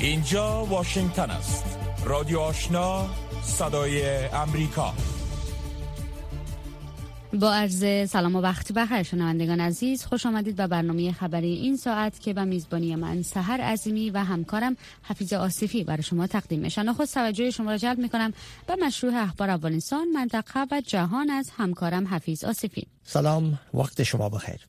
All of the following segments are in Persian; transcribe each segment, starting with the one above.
اینجا واشنگتن است. رادیو آشنا صدای امریکا. با عرض سلام و وقت بخیر شنوندگان عزیز خوش آمدید به برنامه خبری این ساعت که به میزبانی من سهر عظیمی و همکارم حفیظ آصفی برای شما تقدیم میشن خود توجه شما را جلب می‌کنم به مشروع اخبار افغانستان منطقه و جهان از همکارم حفیظ آصفی. سلام وقت شما بخیر.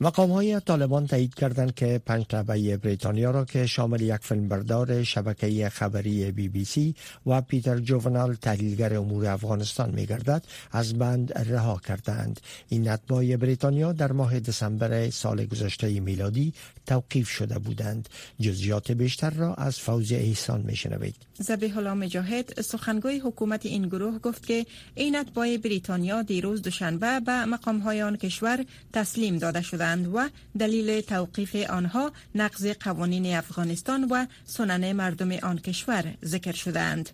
مقام های طالبان تایید کردند که پنج طبعه بریتانیا را که شامل یک فیلمبردار شبکه خبری بی بی سی و پیتر جوونال تحلیلگر امور افغانستان می گردد از بند رها کردند. این اتباع بریتانیا در ماه دسامبر سال گذشته میلادی توقیف شده بودند. جزیات بیشتر را از فوز احسان می شنوید زبیح مجاهد سخنگوی حکومت این گروه گفت که این اتباع بریتانیا دیروز دوشنبه به مقام های آن کشور تسلیم داده شدند و دلیل توقیف آنها نقض قوانین افغانستان و سنن مردم آن کشور ذکر شدند.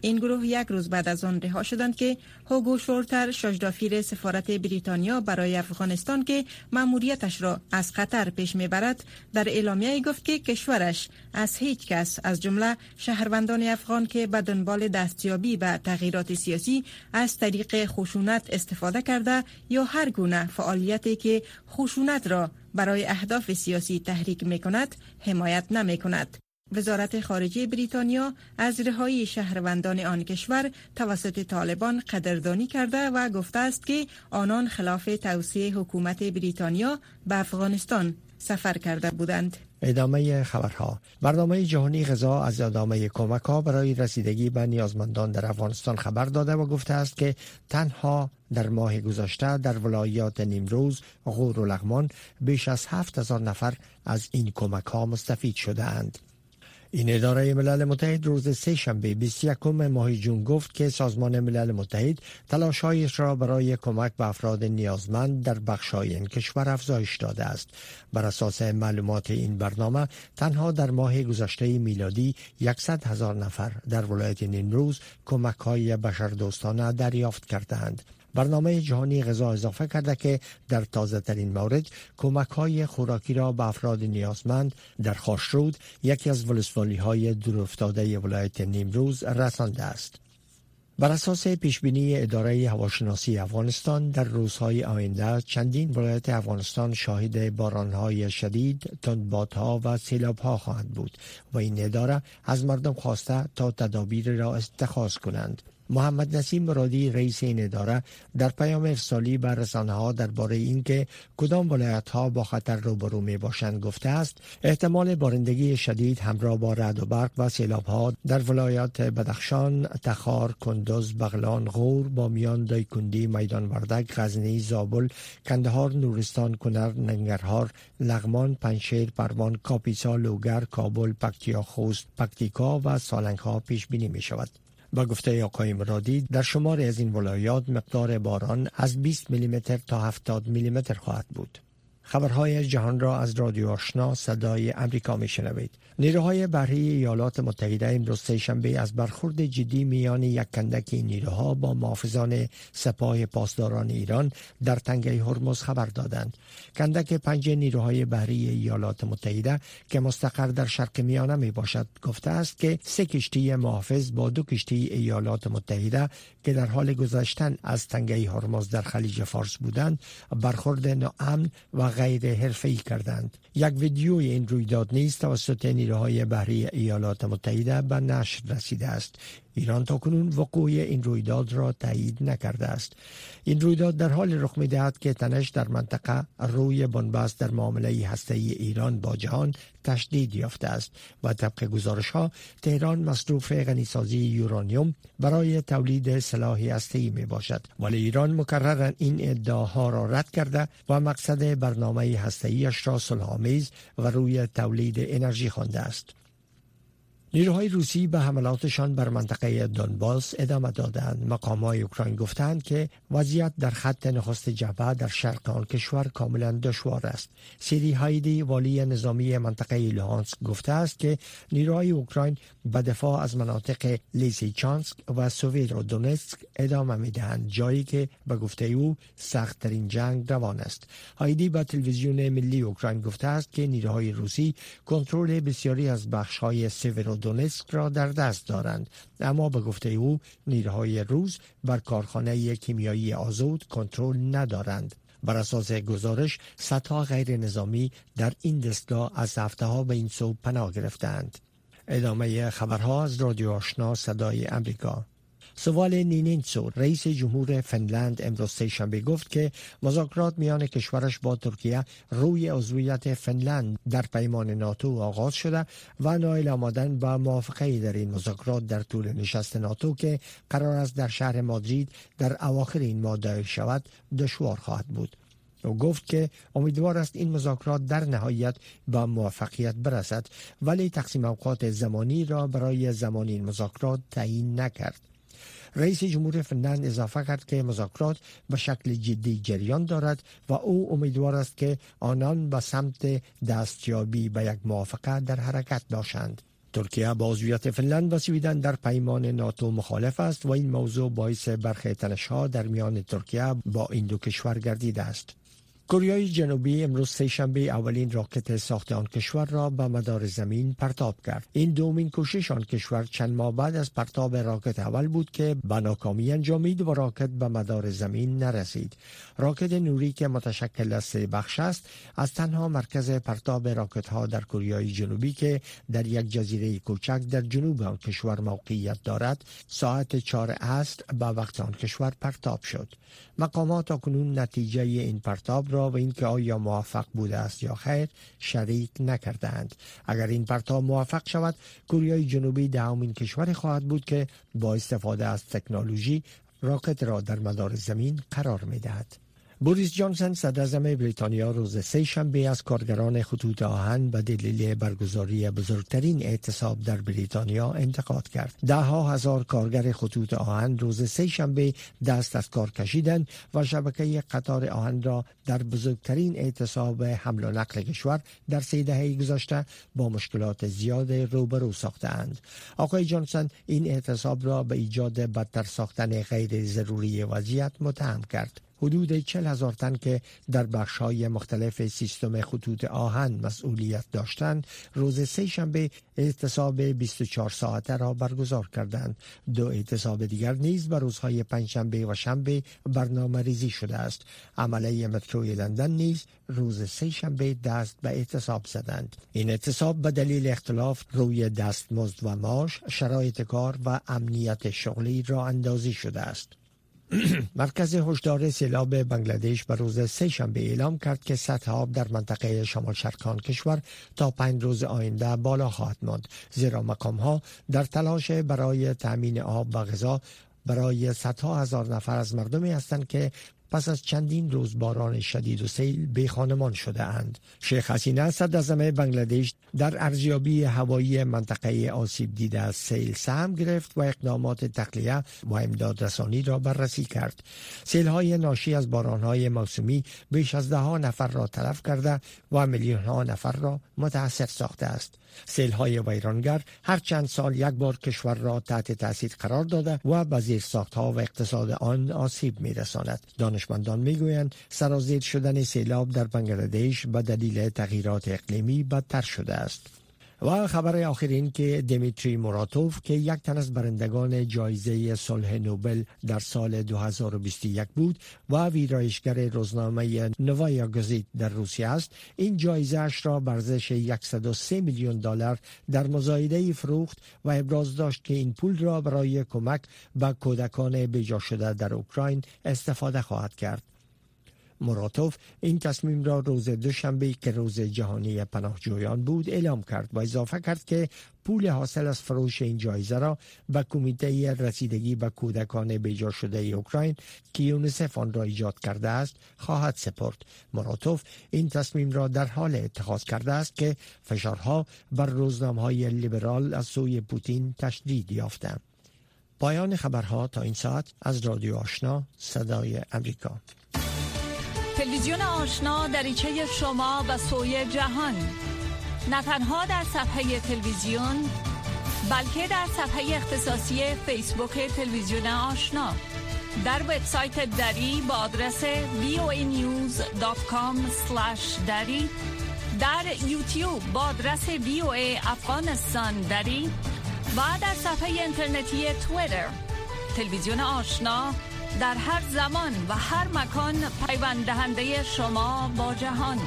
این گروه یک روز بعد از آن رها شدند که هوگو شورتر شاجدافیر سفارت بریتانیا برای افغانستان که مأموریتش را از قطر پیش می‌برد در اعلامیه گفت که کشورش از هیچ کس از جمله شهروندان افغان که به دنبال دستیابی به تغییرات سیاسی از طریق خشونت استفاده کرده یا هر گونه فعالیتی که خشونت را برای اهداف سیاسی تحریک می کند حمایت نمی کند. وزارت خارجه بریتانیا از رهایی شهروندان آن کشور توسط طالبان قدردانی کرده و گفته است که آنان خلاف توصیه حکومت بریتانیا به افغانستان سفر کرده بودند. ادامه خبرها برنامه جهانی غذا از ادامه کمک ها برای رسیدگی به نیازمندان در افغانستان خبر داده و گفته است که تنها در ماه گذشته در ولایات نیمروز، غور و لغمان بیش از هفت هزار نفر از این کمک ها مستفید شده اند. این اداره ملل متحد روز سه شنبه 21 ماه جون گفت که سازمان ملل متحد تلاشهایش را برای کمک به افراد نیازمند در بخشای این کشور افزایش داده است. بر اساس معلومات این برنامه تنها در ماه گذشته میلادی 100 هزار نفر در ولایت نیمروز کمک های بشردوستانه دریافت کردند. برنامه جهانی غذا اضافه کرده که در تازه ترین مورد کمک های خوراکی را به افراد نیازمند در خاشرود یکی از ولسوالی های دورافتاده ولایت نیمروز رسانده است. بر اساس پیشبینی اداره هواشناسی افغانستان در روزهای آینده چندین ولایت افغانستان شاهد بارانهای شدید، تندبادها و سیلابها خواهند بود و این اداره از مردم خواسته تا تدابیر را اتخاذ کنند. محمد نسیم مرادی رئیس این اداره در پیام ارسالی بر رسانه ها درباره اینکه کدام ولایت ها با خطر روبرو می باشند گفته است احتمال بارندگی شدید همراه با رعد و برق و سیلاب ها در ولایات بدخشان، تخار، کندوز، بغلان، غور، بامیان، دایکندی، میدان وردک، غزنی، زابل، کندهار، نورستان، کنر، ننگرهار، لغمان، پنشیر، پروان، کاپیسا، لوگر، کابل، پکتیا خوست، پکتیکا و سالنگ ها پیش بینی می شود. با گفته آقای مرادی در شمار از این ولایات مقدار باران از 20 میلیمتر تا 70 میلیمتر خواهد بود. خبرهای جهان را از رادیو آشنا صدای امریکا می شنوید. نیروهای بحری ایالات متحده امروز شنبه از برخورد جدی میان یک کندک نیروها با محافظان سپاه پاسداران ایران در تنگه هرمز خبر دادند. کندک پنج نیروهای بحری ایالات متحده که مستقر در شرق میانه می باشد گفته است که سه کشتی محافظ با دو کشتی ایالات متحده که در حال گذشتن از تنگه هرمز در خلیج فارس بودند برخورد ناامن و غیر حرفه‌ای کردند. یک ویدیوی این رویداد نیز توسط نیروهای بحری ایالات متحده به نشر رسیده است. ایران تا کنون وقوع این رویداد را تایید نکرده است. این رویداد در حال رخ می‌دهد که تنش در منطقه روی بنبست در معامله هسته ای ایران با جهان تشدید یافته است و طبق گزارش ها تهران مصروف غنیسازی یورانیوم برای تولید سلاح هسته ای می باشد ولی ایران مکررا این ادعاها را رد کرده و مقصد برنامه هسته ایش را صلحآمیز و روی تولید انرژی خوانده است. نیروهای روسی به حملاتشان بر منطقه دونباس ادامه دادند. های اوکراین گفتند که وضعیت در خط نخست جبهه در شرق آن کشور کاملا دشوار است. سیری هایدی والی نظامی منطقه لوهانسک گفته است که نیروهای اوکراین به دفاع از مناطق لیسیچانسک و دونسک ادامه می دهند جایی که به گفته او سخت ترین جنگ روان است. هایدی به تلویزیون ملی اوکراین گفته است که نیروهای روسی کنترل بسیاری از بخش های سفرودونسک را در دست دارند. اما به گفته او نیروهای روز بر کارخانه کیمیایی آزود کنترل ندارند. بر اساس گزارش صدها غیر نظامی در این دستگاه از هفته ها به این سو پناه گرفتند ادامه خبرها از رادیو آشنا صدای امریکا. سوال نینینسو رئیس جمهور فنلند امروز سهشنبه گفت که مذاکرات میان کشورش با ترکیه روی عضویت فنلند در پیمان ناتو آغاز شده و نایل آمدن با موافقه در این مذاکرات در طول نشست ناتو که قرار است در شهر مادرید در اواخر این ماه شود دشوار خواهد بود. او گفت که امیدوار است این مذاکرات در نهایت با موفقیت برسد ولی تقسیم اوقات زمانی را برای زمان این مذاکرات تعیین نکرد. رئیس جمهور فنلند اضافه کرد که مذاکرات به شکل جدی جریان دارد و او امیدوار است که آنان به سمت دستیابی به یک موافقه در حرکت باشند. ترکیه با عضویت فنلند و سویدن در پیمان ناتو مخالف است و این موضوع باعث برخی تنشها در میان ترکیه با این دو کشور گردیده است. کره جنوبی امروز سهشنبه اولین راکت ساخت آن کشور را به مدار زمین پرتاب کرد. این دومین کوشش آن کشور چند ماه بعد از پرتاب راکت اول بود که به ناکامی انجامید و راکت به مدار زمین نرسید. راکت نوری که متشکل از سه بخش است از تنها مرکز پرتاب راکت ها در کره جنوبی که در یک جزیره کوچک در جنوب آن کشور موقعیت دارد ساعت چهار عصر به وقت آن کشور پرتاب شد. مقامات اکنون نتیجه این پرتاب را و اینکه آیا موفق بوده است یا خیر شریک نکردند اگر این پرتاب موفق شود کره جنوبی دهمین کشور خواهد بود که با استفاده از تکنولوژی راکت را در مدار زمین قرار می دهد. بوریس جانسن صدر بریتانیا روز سه شنبه از کارگران خطوط آهن به دلیل برگزاری بزرگترین اعتصاب در بریتانیا انتقاد کرد. ده ها هزار کارگر خطوط آهن روز سه شنبه دست از کار کشیدند و شبکه قطار آهن را در بزرگترین اعتصاب حمل و نقل کشور در سه دهه گذشته با مشکلات زیاد روبرو ساختند. آقای جانسن این اعتصاب را به ایجاد بدتر ساختن غیر ضروری وضعیت متهم کرد. حدود 40 هزار تن که در بخش های مختلف سیستم خطوط آهن مسئولیت داشتند روز سه شنبه اعتصاب 24 ساعته را برگزار کردند. دو اعتصاب دیگر نیز بر روزهای پنجشنبه و شنبه برنامه ریزی شده است. عمله متروی لندن نیز روز سه شنبه دست به اعتصاب زدند. این اعتصاب به دلیل اختلاف روی دستمزد و معاش شرایط کار و امنیت شغلی را اندازی شده است. مرکز هشدار سیلاب بنگلادش به روز سه شنبه اعلام کرد که سطح آب در منطقه شمال شرقان کشور تا پنج روز آینده بالا خواهد ماند زیرا مقام ها در تلاش برای تامین آب و غذا برای صدها هزار نفر از مردمی هستند که پس از چندین روز باران شدید و سیل به خانمان شده اند. شیخ حسینه صدر بنگلادش در ارزیابی هوایی منطقه آسیب دیده از سیل سهم گرفت و اقدامات تخلیه و امداد رسانی را بررسی کرد. سیل های ناشی از باران های موسمی بیش از ده نفر را تلف کرده و میلیون ها نفر را متاثر ساخته است. سیل های ویرانگر هر چند سال یک بار کشور را تحت تاثیر قرار داده و به زیر ها و اقتصاد آن آسیب می رساند. دانشمندان می گویند سرازیر شدن سیلاب در بنگلادش به دلیل تغییرات اقلیمی بدتر شده است. و خبر آخرین که دمیتری موراتوف که یک تن از برندگان جایزه صلح نوبل در سال 2021 بود و ویرایشگر روزنامه نوایا گزیت در روسیه است این جایزه اش را برزش 103 میلیون دلار در مزایده فروخت و ابراز داشت که این پول را برای کمک به کودکان بجا شده در اوکراین استفاده خواهد کرد. مراتوف این تصمیم را روز دوشنبه که روز جهانی پناهجویان بود اعلام کرد و اضافه کرد که پول حاصل از فروش این جایزه را به کمیته رسیدگی به کودکان بیجا شده اوکراین که یونیسف آن را ایجاد کرده است خواهد سپرد. مراتوف این تصمیم را در حال اتخاذ کرده است که فشارها بر روزنامه های لیبرال از سوی پوتین تشدید یافتند. پایان خبرها تا این ساعت از رادیو آشنا صدای امریکا. تلویزیون آشنا دریچه شما و سوی جهان. نه تنها در صفحه تلویزیون بلکه در صفحه اختصاصی فیسبوک تلویزیون آشنا. در وبسایت دری با آدرس voanews.com دری. در یوتیوب با آدرس وی افغانستان دری. و در صفحه اینترنتی تویتر تلویزیون آشنا در هر زمان و هر مکان پیوند دهنده شما با جهان.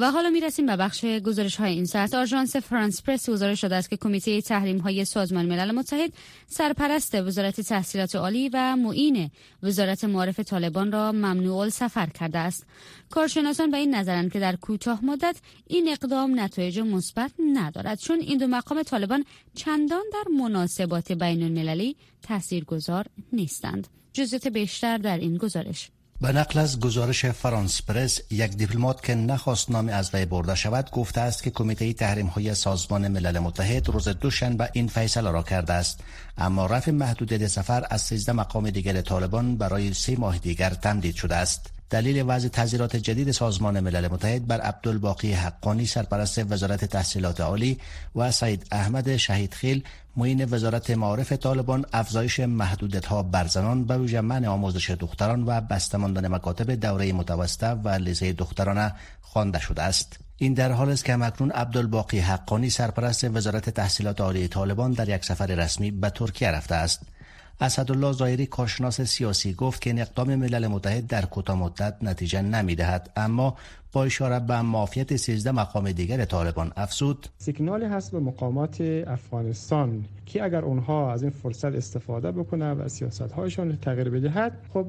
و حالا می رسیم به بخش گزارش های این ساعت. آژانس فرانس پرس گزارش شده است که کمیته تحریم های سازمان ملل متحد سرپرست وزارت تحصیلات عالی و معین وزارت معارف طالبان را ممنوع سفر کرده است. کارشناسان به این نظرند که در کوتاه مدت این اقدام نتایج مثبت ندارد چون این دو مقام طالبان چندان در مناسبات بین المللی تاثیرگذار نیستند. جزئیات بیشتر در این گزارش. به نقل از گزارش فرانس پرس یک دیپلمات که نخواست نام از وی برده شود گفته است که کمیته تحریم های سازمان ملل متحد روز دوشنبه این فیصله را کرده است. اما رفع محدودیت سفر از 13 مقام دیگر طالبان برای سه ماه دیگر تمدید شده است. دلیل وضع تذیرات جدید سازمان ملل متحد بر عبدالباقی حقانی سرپرست وزارت تحصیلات عالی و سعید احمد شهیدخیل معین وزارت معارف طالبان افزایش محدودیت ها بر زنان به ویژه منع آموزش دختران و بستماندن مکاتب دوره متوسطه و لیسه دخترانه خوانده شده است. این در حال است که مکنون عبدالباقی حقانی سرپرست وزارت تحصیلات عالی طالبان در یک سفر رسمی به ترکیه رفته است. اسدالله زایری کارشناس سیاسی گفت که این اقدام ملل متحد در کوتاه مدت نتیجه نمی دهد اما با اشاره به مافیت 13 مقام دیگر طالبان افزود. سیگنالی هست به مقامات افغانستان که اگر اونها از این فرصت استفاده بکنه و سیاست هایشان تغییر بدهد خب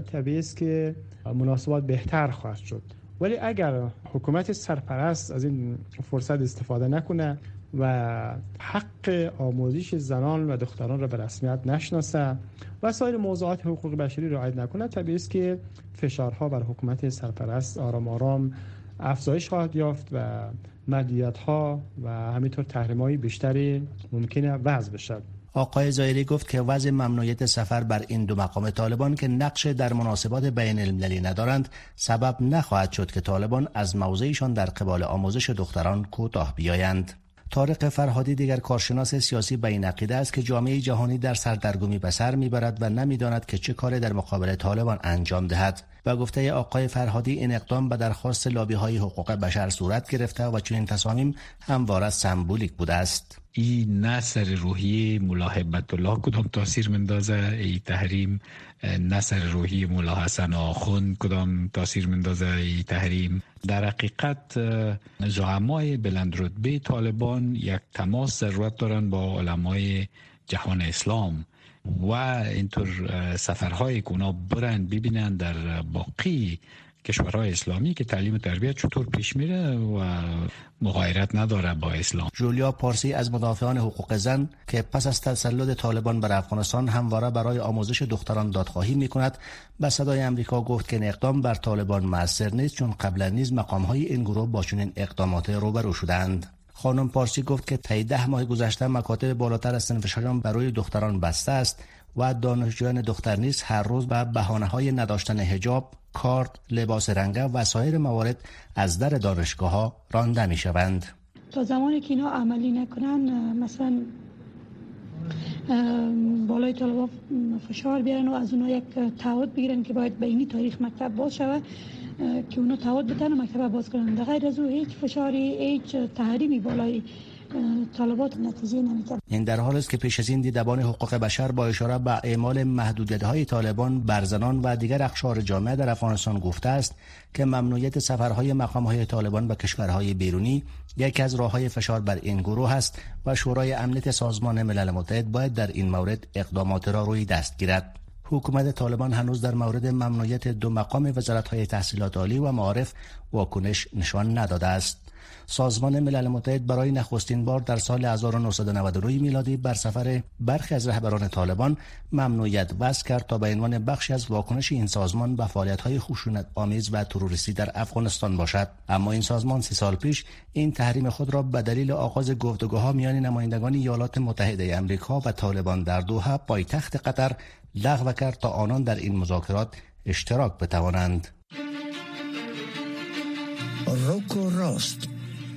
طبیعی است که مناسبات بهتر خواهد شد. ولی اگر حکومت سرپرست از این فرصت استفاده نکنه و حق آموزش زنان و دختران را به رسمیت نشناسه. و سایر موضوعات حقوق بشری رعایت نکنه. طبیعی است که فشارها بر حکومت سرپرست آرام آرام افزایش خواهد یافت و مدیت ها و همینطور تحریم های بیشتری ممکنه وضع بشد آقای زایری گفت که وضع ممنوعیت سفر بر این دو مقام طالبان که نقش در مناسبات بین المللی ندارند سبب نخواهد شد که طالبان از موضعشان در قبال آموزش دختران کوتاه بیایند. طارق فرهادی دیگر کارشناس سیاسی به این عقیده است که جامعه جهانی در سردرگمی به سر می‌برد و نمی‌داند که چه کار در مقابل طالبان انجام دهد. و گفته آقای فرهادی این اقدام به درخواست لابی های حقوق بشر صورت گرفته و چنین تصامیم همواره سمبولیک بوده است. این نه سر روحی ملاحبت الله کدام تاثیر مندازه ای تحریم نه سر روحی ملا حسن آخون کدام تاثیر مندازه ای تحریم؟ در حقیقت زعمای بلند رتبه طالبان یک تماس ضرورت دارن با علمای جهان اسلام و اینطور سفرهایی که اونا برن ببینن در باقی کشورهای اسلامی که تعلیم و تربیت چطور پیش میره و مغایرت نداره با اسلام. جولیا پارسی از مدافعان حقوق زن که پس از تسلط طالبان بر افغانستان همواره برای آموزش دختران دادخواهی می کند به صدای امریکا گفت که این اقدام بر طالبان موثر نیست چون قبلا نیز مقام های این گروه با چنین اقدامات روبرو شدند. خانم پارسی گفت که طی ده ماه گذشته مکاتب بالاتر از سنف برای دختران بسته است. و دانشجویان دختر نیز هر روز به بهانه های نداشتن هجاب کارت، لباس رنگه و سایر موارد از در دانشگاه ها رانده می شوند. تا زمانی که اینا عملی نکنن مثلا بالای طلبا فشار بیارن و از اونها یک تعهد بگیرن که باید به اینی تاریخ مکتب باز شود که اونا تعهد بدن و مکتب باز کنن در غیر از او هیچ فشاری هیچ تحریمی بالای طالبات نتیجه این در حال است که پیش از این دیدبان حقوق بشر با اشاره به اعمال محدودیت های طالبان بر زنان و دیگر اقشار جامعه در افغانستان گفته است که ممنوعیت سفرهای مقام های طالبان به کشورهای بیرونی یکی از راه های فشار بر این گروه است و شورای امنیت سازمان ملل متحد باید در این مورد اقدامات را روی دست گیرد. حکومت طالبان هنوز در مورد ممنوعیت دو مقام وزارت های تحصیلات عالی و معارف واکنش نشان نداده است. سازمان ملل متحد برای نخستین بار در سال 1999 میلادی بر سفر برخی از رهبران طالبان ممنوعیت وضع کرد تا به عنوان بخشی از واکنش این سازمان به فعالیت‌های خشونت آمیز و تروریستی در افغانستان باشد. اما این سازمان سی سال پیش این تحریم خود را به دلیل آغاز گفتگوها میان نمایندگان ایالات متحده امریکا و طالبان در دوحه پایتخت قطر لغو کرد تا آنان در این مذاکرات اشتراک بتوانند. روکو راست.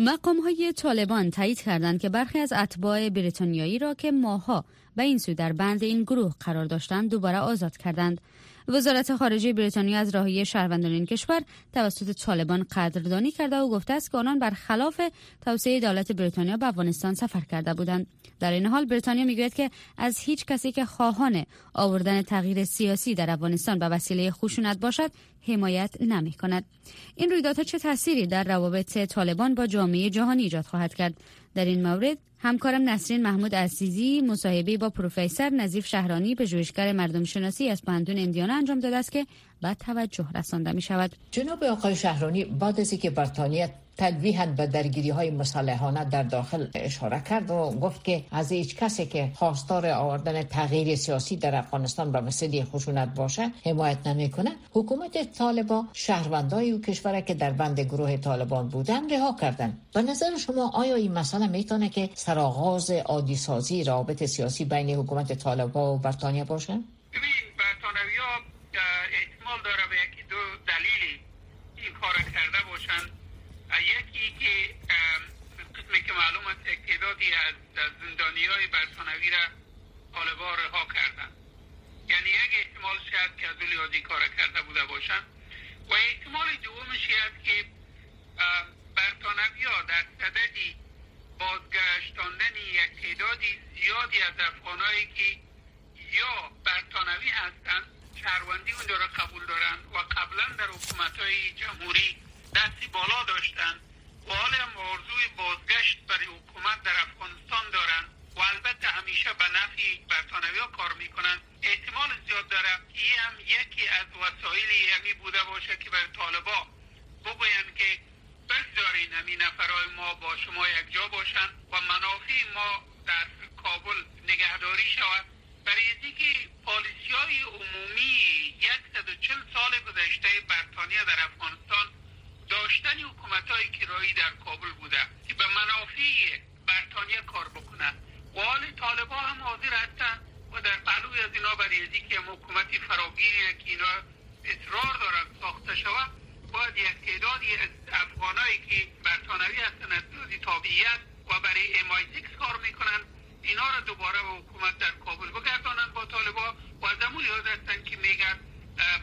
مقام های طالبان تایید کردند که برخی از اتباع بریتانیایی را که ماها به این سو در بند این گروه قرار داشتند دوباره آزاد کردند. وزارت خارجه بریتانیا از راهی شهروندان این کشور توسط طالبان قدردانی کرده و گفته است که آنان برخلاف توسعه دولت بریتانیا به افغانستان سفر کرده بودند در این حال بریتانیا می‌گوید که از هیچ کسی که خواهان آوردن تغییر سیاسی در افغانستان به وسیله خشونت باشد حمایت نمی کند. این رویدادها چه تأثیری در روابط طالبان با جامعه جهانی ایجاد خواهد کرد در این مورد همکارم نسرین محمود عزیزی مصاحبه با پروفسور نظیف شهرانی به جویشگر مردم شناسی از پندون اندیانا انجام داده است که بعد توجه رسانده می شود جناب آقای شهرانی بعد از اینکه بریتانیا تلویحا به درگیری های مسلحانه در داخل اشاره کرد و گفت که از هیچ کسی که خواستار آوردن تغییر سیاسی در افغانستان به وسیله خشونت باشه حمایت نمی‌کنه. حکومت طالبان شهروندای او کشور که در بند گروه طالبان بودن رها کردن به نظر شما آیا این مسئله می‌تونه که سرآغاز عادی سازی رابط سیاسی بین حکومت طالبان و بریتانیا باشه؟ ببین احتمال داره به یکی دو دلیلی این کار کرده باشن. یکی که قسمی که معلوم است تعدادی از زندانی های برطانوی را طالبا رها کردن یعنی یک احتمال شاید که از لیازی کار کرده بوده باشن و احتمال دومش است که برطانوی ها در صددی بازگشتاندن یک تعدادی زیادی از افغانهایی که یا برطانوی هستند شهروندی اونجا را قبول دارند و قبلا در حکومت های جمهوری دستی بالا داشتند و حال هم آرزوی بازگشت برای حکومت در افغانستان دارند و البته همیشه به نفع برطانوی کار می‌کنند احتمال زیاد داره که هم یکی از وسایل یمی بوده باشه که برای طالبا بگویند که بگذارین همین نفرهای ما با شما یک جا باشند و منافع ما در کابل نگهداری شود. برای اینکه پالیسی های عمومی 140 سال گذشته بریتانیا در افغانستان داشتن حکومت های کرایی در کابل بوده که به منافع بریتانیا کار بکنن. و حال طالبا هم حاضر هستن و در پهلوی از اینا برای که حکومتی فراگیری که اینا اصرار دارن ساخته شود باید یک تعدادی از افغانایی که برطانوی هستن از تابعیت و برای ام کار می‌کنن اینا را دوباره به حکومت در کابل بگردانند با طالبا و از امون یاد هستن که میگن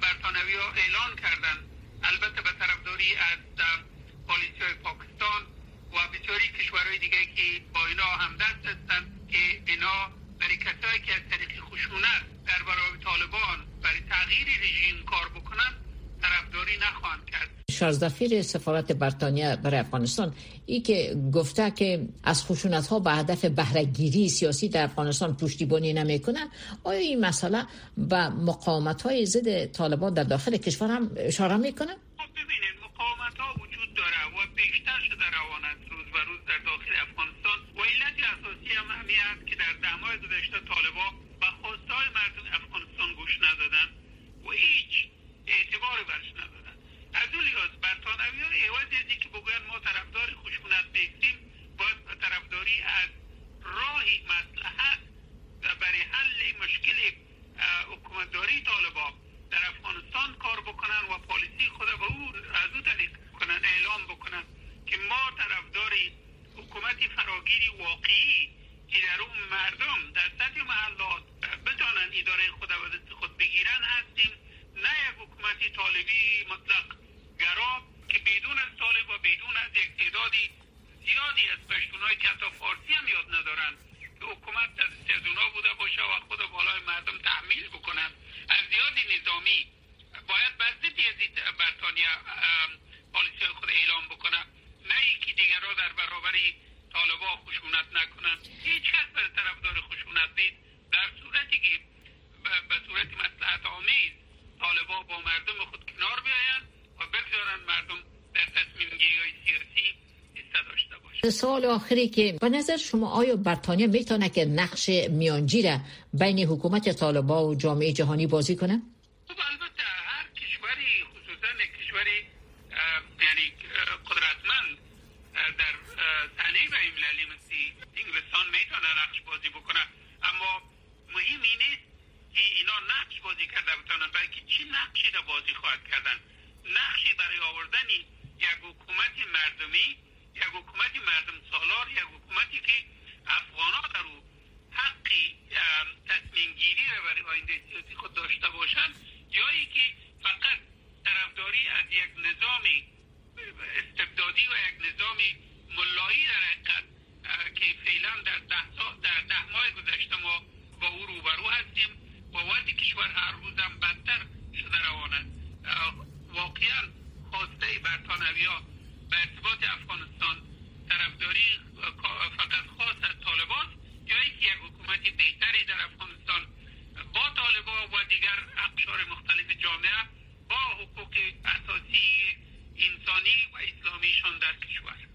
برطانوی ها اعلان کردن البته به طرفداری از پالیسی های پاکستان و بسیاری کشورهای دیگه که با اینا هم دست هستند که اینا برای کسایی که از طریق خشونت در برای طالبان برای تغییر رژیم کار بکنن طرفداری نخواهند کرد. شازدفیر سفارت بریتانیا برای افغانستان. ای که گفته که از خشونت ها به هدف بهرهگیری سیاسی در افغانستان پشتیبانی نمی‌کنه آیا این مسئله به مقاومت های ضد طالبان در داخل کشور هم اشاره می‌کنه؟ خب ببینید مقاومت ها وجود داره و بیشتر شده روانت روز و روز در داخل افغانستان. و علت اساسی هم همی که در دمای گذشته طالبان به خواستهای مردم افغانستان گوش ندادن و هیچ اعتباری برش ندادن از اون لیاز برطانوی ها عوض از که بگوین ما طرفدار خشونت بیستیم باید به طرفداری از راهی مسلحت برای حل مشکل حکومتداری طالبا در افغانستان کار بکنن و پالیسی خود به او از او طریق کنن اعلام بکنن که ما طرفداری حکومتی فراگیری واقعی که در اون مردم در سطح محلات بتانن اداره خود و خود بگیرن هستیم نه یک حکومتی طالبی مطلق گرا که بدون از طالب و بدون از یک تعدادی زیادی از پشتونهایی که حتی فارسی هم یاد ندارن که حکومت از اونا بوده باشه و خود بالای مردم تحمیل بکنن از زیادی نظامی باید بر ضد برطانیا پالیسی خود اعلام بکنه نه ای که دیگرها در برابری طالبا خشونت نکنن هیچ کس به طرفدار خشونت نیست در صورتی که به صورت مسلحت آمیز طالبا با مردم خود کنار بیاین و بگذارن مردم در تصمیم گیری های سیاسی حصه داشته باشن سوال آخری که به نظر شما آیا برطانیه می‌تونه که نقش میانجی را بین حکومت طالبا و جامعه جهانی بازی کنه؟ خب البته هر کشوری خصوصا کشوری یعنی قدرتمند در صحنه بین المللی مثل انگلستان می‌تونه نقش بازی بکنه اما مهم این نیست که اینا نقش بازی کرده بتونن بلکه چی نقشی را بازی خواهد کردن نقشی برای آوردن یک حکومت مردمی یک حکومت مردم سالار یک حکومتی که افغان ها در او حقی تصمیم گیری را برای آینده سیاسی خود داشته باشند یا که فقط طرفداری از یک نظام استبدادی و یک نظام ملایی در حقیقت که فعلا در ده, در ده ماه گذشته ما با او روبرو هستیم با وضع کشور هر روزم بدتر شده روان است واقعا خواسته برطانوی ها به ارتباط افغانستان طرفداری فقط خاص از طالبان یا اینکه یک حکومت بهتری در افغانستان با طالبان و دیگر اقشار مختلف جامعه با حقوق اساسی انسانی و اسلامیشان در کشور.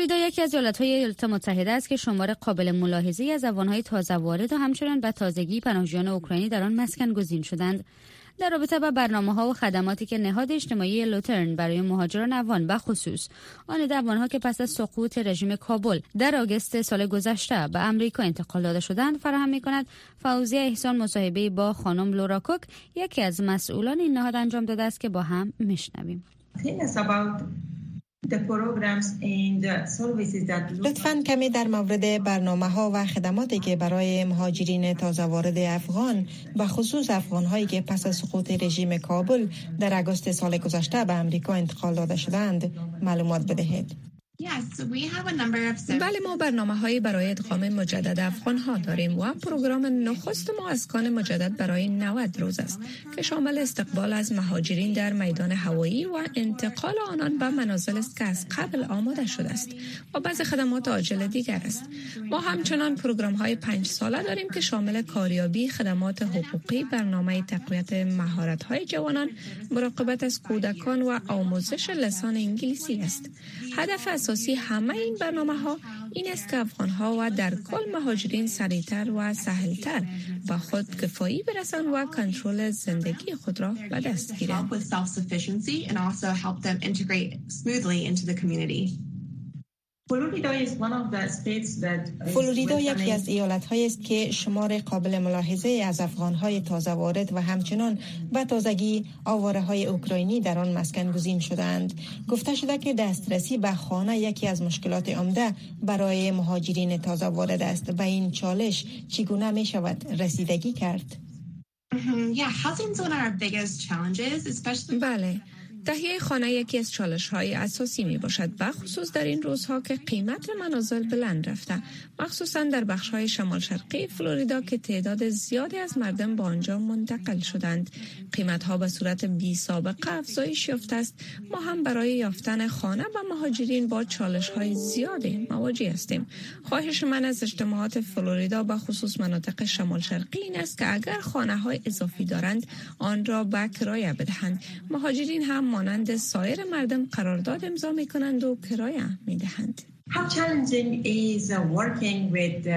یکی از ایالتهای ایالات متحده است که شمار قابل ملاحظه از افغانهای تازه وارد و همچنان به تازگی پناهجویان اوکراینی در آن مسکن گزین شدند. در رابطه با برنامه ها و خدماتی که نهاد اجتماعی لوترن برای مهاجران افغان به خصوص آن افغانها که پس از سقوط رژیم کابل در آگوست سال گذشته به امریکا انتقال داده شدند فراهم می کند فوزی احسان مصاحبه با خانم لورا کوک یکی از مسئولان این نهاد انجام داده است که با هم میشنویم. لطفا کمی در مورد برنامه ها و خدماتی که برای مهاجرین تازه وارد افغان به خصوص افغان هایی که پس از سقوط رژیم کابل در اگست سال گذشته به امریکا انتقال داده شدند معلومات بدهید. بله ما برنامه هایی برای ادغام مجدد افغان ها داریم و پروگرام نخست ما اسکان مجدد برای 90 روز است که شامل استقبال از مهاجرین در میدان هوایی و انتقال آنان به منازل است که از قبل آماده شده است و بعض خدمات عاجل دیگر است. ما همچنان پروگرام های پنج ساله داریم که شامل کاریابی خدمات حقوقی برنامه تقویت مهارت های جوانان مراقبت از کودکان و آموزش لسان انگلیسی است. هدف اساسی همه این برنامه ها این است که افغان ها و در کل مهاجرین سریعتر و سهلتر به خود کفایی برسند و کنترل زندگی خود را به دست گیرند. فلوریدا یکی از ایالت هایی است که شمار قابل ملاحظه از افغان های تازه وارد و همچنان به تازگی آواره های اوکراینی در آن مسکن گزین شدند. گفته شده که دسترسی به خانه یکی از مشکلات عمده برای مهاجرین تازه وارد است. به این چالش چگونه می شود رسیدگی کرد؟ بله تهیه خانه یکی از چالش های اساسی می باشد و خصوص در این روزها که قیمت منازل بلند رفته. مخصوصا در بخش های شمال شرقی فلوریدا که تعداد زیادی از مردم با آنجا منتقل شدند. قیمت ها به صورت بی سابقه افزایش یافته است. ما هم برای یافتن خانه و مهاجرین با چالش های زیادی مواجه هستیم. خواهش من از اجتماعات فلوریدا به خصوص مناطق شمال شرقی این است که اگر خانه های اضافی دارند آن را به کرایه بدهند. مهاجرین هم مانند سایر مردم قرارداد امضا می کنند و کرایه می دهند. How challenging is uh, working with uh,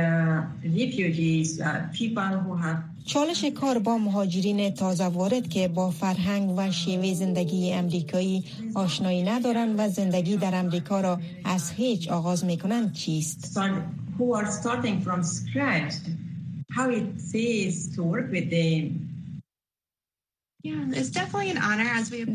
refugees, uh, people who have چالش کار با مهاجرین تازه وارد که با فرهنگ و شیوه زندگی امریکایی آشنایی ندارند و زندگی در امریکا را از هیچ آغاز می کنند چیست؟ who are starting from scratch, how it is to work with them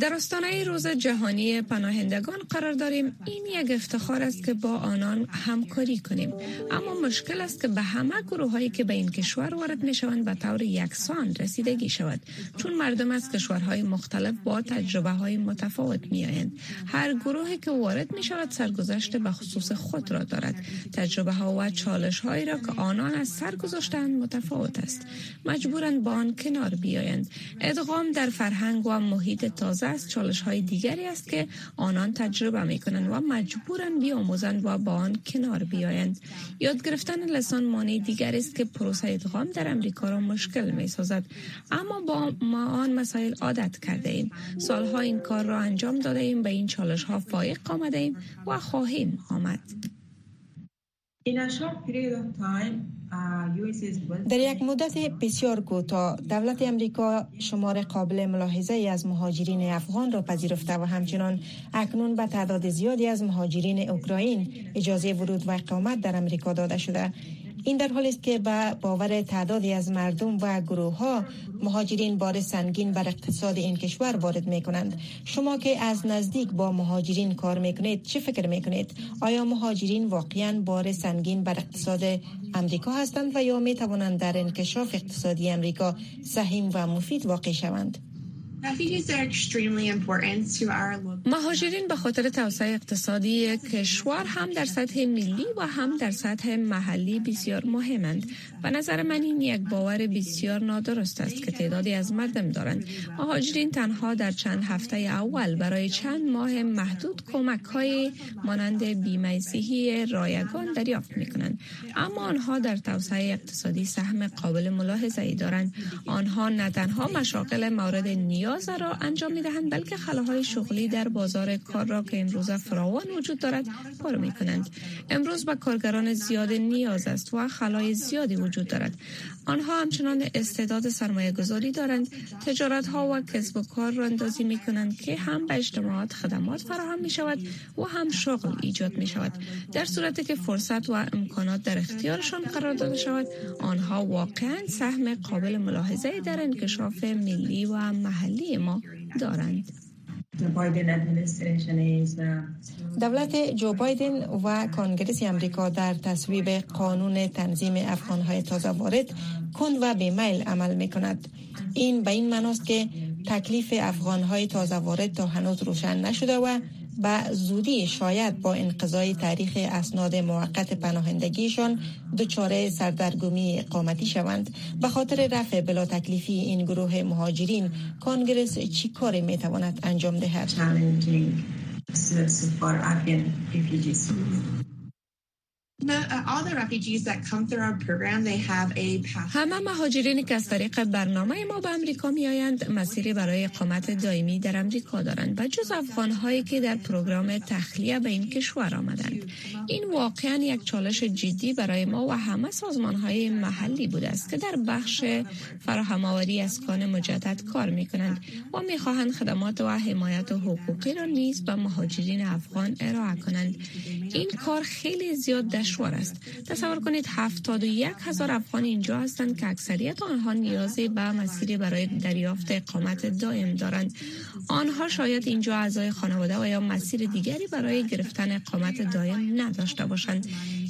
در روز جهانی پناهندگان قرار داریم این یک افتخار است که با آنان همکاری کنیم. اما مشکل است که به همه گروه هایی که به این کشور وارد می شوند به طور یکسان رسیدگی شود. چون مردم از کشورهای مختلف با تجربه های متفاوت می آیند هر گروهی که وارد می شود سرگذشت به خصوص خود را دارد. تجربه ها و چالش هایی را که آنان از سر گذاشتند متفاوت است. مجبورند با آن کنار بیایند. ادغام در فرهنگ و محیط تازه از چالش های دیگری است که آنان تجربه می کنند و مجبورند بیاموزند و با آن کنار بیایند. یاد گرفتن لسان مانع دیگر است که پروسه ادغام در امریکا را مشکل می سازد اما با ما آن مسائل عادت کرده ایم. سالها این کار را انجام داده ایم به این چالش ها فایق آمده ایم و خواهیم آمد. در یک مدت بسیار کوتاه. دولت امریکا شمار قابل ملاحظه ای از مهاجرین افغان را پذیرفته و همچنان اکنون به تعداد زیادی از مهاجرین اوکراین اجازه ورود و اقامت در امریکا داده شده. این در حالی است که به باور تعدادی از مردم و گروه ها مهاجرین بار سنگین بر اقتصاد این کشور وارد می کنند شما که از نزدیک با مهاجرین کار می کنید چه فکر می کنید آیا مهاجرین واقعا بار سنگین بر اقتصاد امریکا هستند و یا می توانند در انکشاف اقتصادی امریکا سهیم و مفید واقع شوند؟ مهاجرین به خاطر توسعه اقتصادی کشور هم در سطح ملی و هم در سطح محلی بسیار مهمند. به نظر من این یک باور بسیار نادرست است که تعدادی از مردم دارند. مهاجرین تنها در چند هفته اول برای چند ماه محدود کمک های مانند بیمه صحی رایگان دریافت می کنند. اما آنها در توسعه اقتصادی سهم قابل ملاحظه ای دارند. آنها نه تنها مشاغل مورد نیاز نیاز را انجام می دهند بلکه خلاهای شغلی در بازار کار را که امروز فراوان وجود دارد پر می کنند امروز به کارگران زیاد نیاز است و خلای زیادی وجود دارد. آنها همچنان استعداد سرمایه گذاری دارند. تجارت ها و کسب و کار را اندازی می کنند که هم به اجتماعات خدمات فراهم می شود و هم شغل ایجاد می شود در صورتی که فرصت و امکانات در اختیارشان قرار داده شود آنها واقعا سهم قابل ملاحظه در انکشاف ملی و محلی ما دارند دولت جو بایدن و کانگرس امریکا در تصویب قانون تنظیم افغانهای تازه وارد کند و بیمیل عمل می کند. این به این معناست که تکلیف افغانهای تازه وارد تا هنوز روشن نشده و به زودی شاید با انقضای تاریخ اسناد موقت پناهندگیشان دچار سردرگمی اقامتی شوند. به خاطر رفع بلا تکلیفی این گروه مهاجرین کانگرس چی کاری می تواند انجام دهد؟ همه مهاجرینی که از طریق برنامه ما به امریکا می آیند مسیری برای اقامت دائمی در امریکا دارند و جز افغان هایی که در پروگرام تخلیه به این کشور آمدند. این واقعا یک چالش جدی برای ما و همه سازمان های محلی بوده است که در بخش فراهم آوری اسکان مجدد کار می کنند و می خواهند خدمات و حمایت و حقوقی را نیز به مهاجرین افغان ارائه کنند. این کار خیلی زیاد دشوار است. تصور کنید هفتاد و یک هزار افغان اینجا هستند که اکثریت آنها نیازی به مسیری برای دریافت اقامت دائم دارند. آنها شاید اینجا اعضای خانواده و یا مسیر دیگری برای گرفتن اقامت دائم نداشته باشند.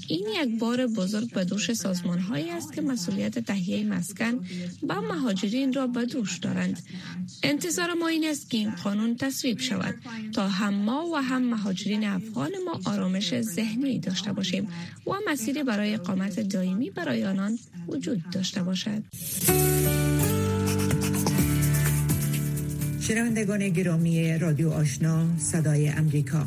این یک بار بزرگ به دوش سازمان هایی است که مسئولیت تهیه مسکن با مهاجرین را به دوش دارند. انتظار ما این است که این قانون تصویب شود تا هم ما و هم مهاجرین افغان ما آرامش ذهنی داشته باشیم و مسیری برای اقامت دائمی برای آنان وجود داشته باشد. شنوندگان گرامی رادیو آشنا صدای امریکا.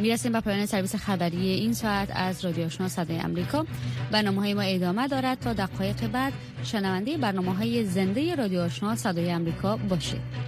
می‌رسیم به پایان سرویس خبری این ساعت از رادیو آشنا صدای امریکا برنامه های ما ادامه دارد. تا دقایق بعد شنونده برنامه های زنده رادیو آشنا صدای امریکا باشید.